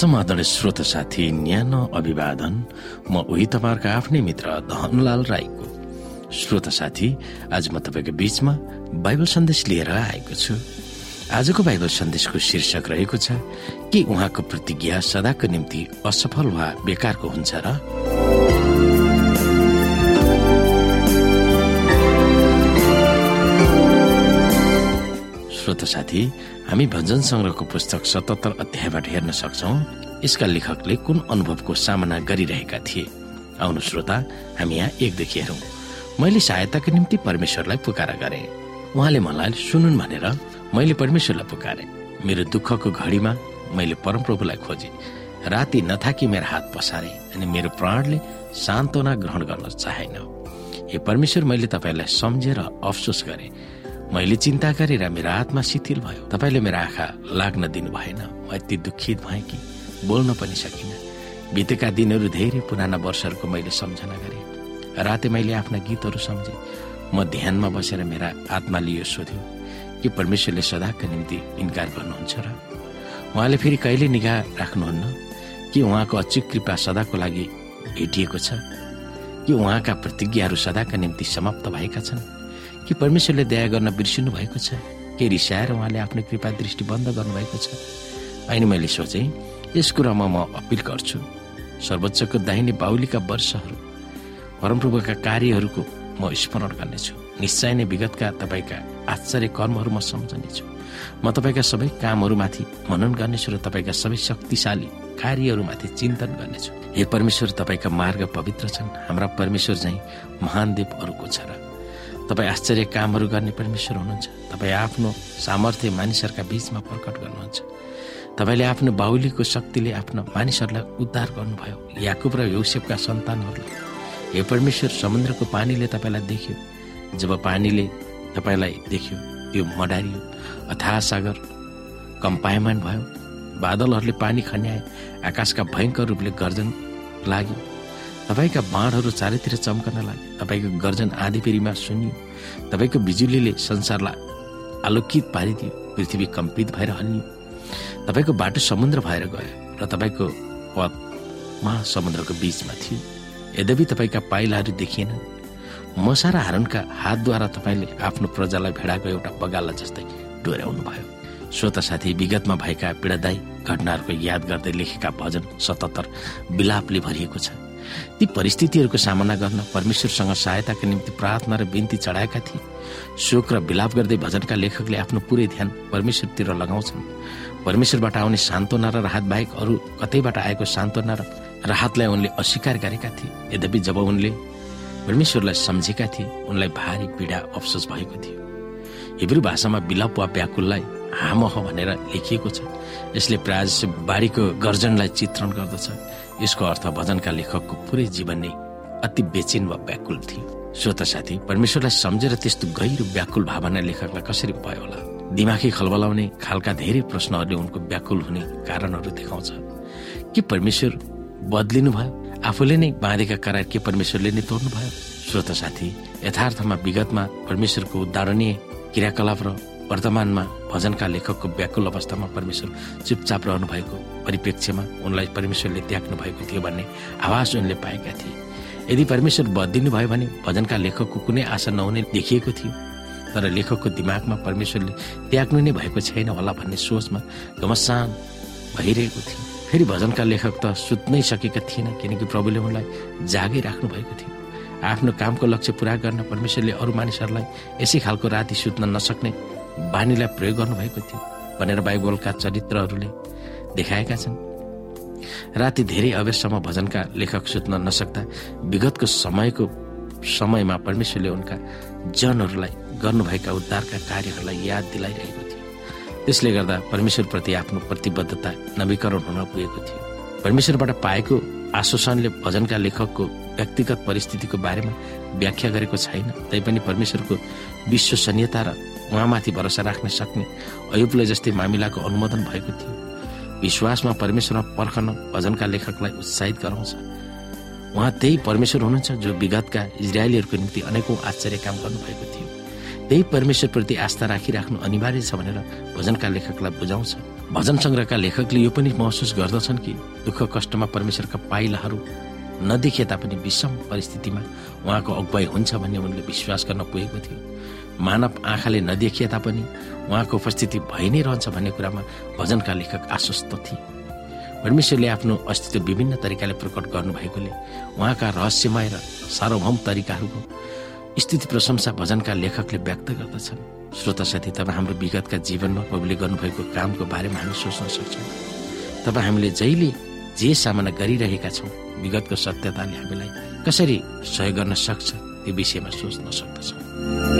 समाधान श्रोत साथी न्यानो अभिवादन। म उही तपाईँहरूको आफ्नै मित्र धनलाल राईको। श्रोत साथी आज म तपाईँको बीचमा बाइबल सन्देश लिएर आएको छु। आजको बाइबल सन्देशको शीर्षक रहेको छ कि उहाँको प्रतिज्ञा सदाको निम्ति असफल वा बेकारको हुन्छ र? श्रोत साथी हामी भजन संग्रहको पुस्तक सतहत्तर अध्यायबाट हेर्न सक्छौ यसका लेखकले कुन अनुभवको सामना गरिरहेका थिए? आउनु श्रोता हामी यहाँ एकदेखि हेरौँ। मैले सहायताको निम्ति परमेश्वरलाई पुकारा गरे। उहाँले मलाई सुनुन् भनेर मैले परमेश्वरलाई पुकारे। मेरो दुःखको घडीमा मैले परमप्रभुलाई खोजे। राति नथाकी मेरो हात पसारे अनि मेरो प्राणले सान्त्वना ग्रहण गर्न चाहेन। हे परमेश्वर मैले तपाईँलाई सम्झेर अफसोस गरे। मैले चिन्ता गरेर मेरो आत्मा शिथिल भयो। तपाईँले मेरो आँखा लाग्न दिनु भएन म यति दुखित भएँ कि बोल्न पनि सकिनँ। बितेका दिनहरू धेरै पुराना वर्षहरूको मैले सम्झना गरेँ। राते मैले आफ्ना गीतहरू सम्झेँ। म ध्यानमा बसेर मेरा आत्माले यो सोध्यो कि परमेश्वरले सदाको निम्ति इन्कार गर्नुहुन्छ र? उहाँले फेरि कहिले निगाह राख्नुहुन्न? कि उहाँको अचुक कृपा सदाको लागि भेटिएको छ? कि उहाँका प्रतिज्ञाहरू सदाका निम्ति समाप्त भएका छन्? कि परमेश्वरले दया गर्न बिर्सिनु भएको छ के रिसाएर उहाँले आफ्नो कृपा दृष्टि बन्द गर्नुभएको छ। अनि मैले सोचेँ यस कुरामा म अपिल गर्छु। सर्वोच्चको दाहिने बाहुलीका वर्षहरू परमप्रभुका कार्यहरूको म स्मरण गर्नेछु। निश्चय नै विगतका तपाईँका आश्चर्य कर्महरू म सम्झनेछु। म तपाईँका सबै कामहरूमाथि मनन गर्नेछु र तपाईँका सबै शक्तिशाली कार्यहरूमाथि चिन्तन गर्नेछु। हे परमेश्वर तपाईँका मार्ग पवित्र छन्। हाम्रा परमेश्वर चाहिँ महान देव अरूको छ र तपाईँ आश्चर्य कामहरू गर्ने परमेश्वर हुनुहुन्छ। तपाईँ आफ्नो सामर्थ्य मानिसहरूका बीचमा प्रकट गर्नुहुन्छ। तपाईँले आफ्नो बाहुलीको शक्तिले आफ्नो मानिसहरूलाई उद्धार गर्नुभयो। याकुब र यौसेपका सन्तानहरूलाई हे परमेश्वर समुद्रको पानीले तपाईँलाई देख्यो। जब पानीले तपाईँलाई देख्यो त्यो मडारियो। अथाह सागर कम्पायमान भयो। बादलहरूले पानी खन्याए। आकाशका भयङ्कर रूपले गर्जन लाग्यो। तपाईँका बाँडहरू चारैतिर चम्कन लागे तपाईँको गर्जन आधीपेरीमा सुनियो। तपाईँको बिजुलीले संसारलाई आलोकित पारिदियो। पृथ्वी कम्पित भएर हल्लियो तपाईँको बाटो समुद्र भएर गयो र तपाईँको पथ महासमुद्रको बीचमा थियो। यद्यपि तपाईँका पाइलाहरू देखिएनन्। मसा र हारणका हातद्वारा तपाईँले आफ्नो प्रजालाई भेडाको एउटा बगाला जस्तै डोर्याउनु भयो। श्रोत साथी विगतमा भएका पीडादायी घटनाहरूको याद गर्दै लेखेका भजन सतहत्तर विलापले भरिएको छ। ती परिस्थितिहरूको सामना गर्न परमेश्वरसँग सहायताका निम्ति प्रार्थना र बिन्ती चढाएका थिए। शोक र विलाप गर्दै भजनका लेखकले आफ्नो पुरै ध्यान परमेश्वरतिर लगाउँछन्। परमेश्वरबाट आउने सान्त्वना र राहत बाहेक अरू कतैबाट आएको सान्त्वना र राहतलाई उनले अस्वीकार गरेका थिए। यद्यपि जब उनले परमेश्वरलाई सम्झेका थिए उनलाई भारी पीडा अफसोस भएको थियो। हिब्रू भाषामा विलाप वा व्याकुललाई हामह भनेर लेखिएको छ। यसले प्रायः बाढीको गर्जनलाई चित्रण गर्दछ। यसको अर्थ भजनका लेखकको पुरै जीवन नै अति बेचिन वा व्याकुल थियो। श्रोत साथी परमेश्वरलाई सम्झेर त्यस्तो गहिरो व्याकुल भावना लेखकलाई कसरी भयो होला? दिमागी खलबलाउने खालका धेरै प्रश्नहरूले उनको व्याकुल हुने कारणहरू देखाउँछ। के परमेश्वर बदलिनु भयो? आफूले नै बाँधेका करार के परमेश्वरले नै तोड्नु भयो? श्रोत साथी यथार्थमा विगतमा परमेश्वरको उदाहरणीय क्रियाकलाप र वर्तमानमा भजनका लेखकको व्याकुल अवस्थामा परमेश्वर चुपचाप रहनु भएको परिप्रेक्ष्यमा उनलाई परमेश्वरले त्याग्नु भएको थियो भन्ने आवाज उनले पाएका थिए। यदि परमेश्वर बदिनु भयो भने भजनका लेखकको कुनै आशा नहुने देखिएको थियो तर लेखकको दिमागमा परमेश्वरले त्याग्नु नै भएको छैन होला भन्ने सोचमा घमसान भइरहेको थियो। फेरि भजनका लेखक त सुत्नै सकेका थिएन किनकि प्रभुले उनलाई जागै राख्नु भएको थियो। आफ्नो कामको लक्ष्य पूरा गर्न परमेश्वरले अरू मानिसहरूलाई यसै खालको राति सुत्न नसक्ने बानीलाई प्रयोग गर्नुभएको थियो भनेर बाइबलका चरित्रहरूले देखाएका छन्। राति धेरै अबेरसम्म भजनका लेखक सुत्न नसक्दा विगतको समयको समयमा परमेश्वरले उनका जनहरूलाई गर्नुभएका उद्धारका कार्यहरूलाई याद दिलाइरहेको थियो। त्यसले गर्दा परमेश्वरप्रति आफ्नो प्रतिबद्धता नवीकरण हुन पुगेको थियो। परमेश्वरबाट पाएको आश्वासनले भजनका लेखकको व्यक्तिगत परिस्थितिको बारेमा व्याख्या गरेको छैन। तैपनि परमेश्वरको विश्वसनीयता र उहाँमाथि भरोसा राख्न सक्ने अयुबले जस्तै मामिलाको अनुमोदन भएको थियो। विश्वासमा परमेश्वरमा पर्खन भजनका लेखकलाई उत्साहित गराउँछ। उहाँ त्यही परमेश्वर हुनुहुन्छ जो विगतका इजरायलीहरूको निम्ति अनेकौँ आश्चर्य काम गर्नुभएको थियो। त्यही परमेश्वरप्रति आस्था राखिराख्नु अनिवार्य छ भनेर भजनका लेखकलाई बुझाउँछ। भजन सङ्ग्रहका लेखकले यो पनि महसुस गर्दछन् कि दुःख कष्टमा परमेश्वरका पाइलाहरू नदेखिए तापनि विषम परिस्थितिमा उहाँको अगुवाई हुन्छ भन्ने उनले विश्वास गर्न पुगेको थियो। मानव आँखाले नदेखिए तापनि उहाँको उपस्थिति भइ नै रहन्छ भन्ने कुरामा भजनका लेखक आश्वस्त थिए। परमेश्वरले आफ्नो अस्तित्व विभिन्न तरिकाले प्रकट गर्नुभएकोले उहाँका रहस्यमय र सार्वभौम तरिकाहरूको स्थिति प्रशंसा भजनका लेखकले व्यक्त गर्दछन्। श्रोता साथी तपाईँ हाम्रो विगतका जीवनमा प्रभुले गर्नुभएको कामको बारेमा हामी सोच्न सक्छौँ। तपाईँ हामीले जहिले जे सामना गरिरहेका छौँ विगतको सत्यताले हामीलाई कसरी सहयोग गर्न सक्छ त्यो विषयमा सोच्न सक्दछौँ।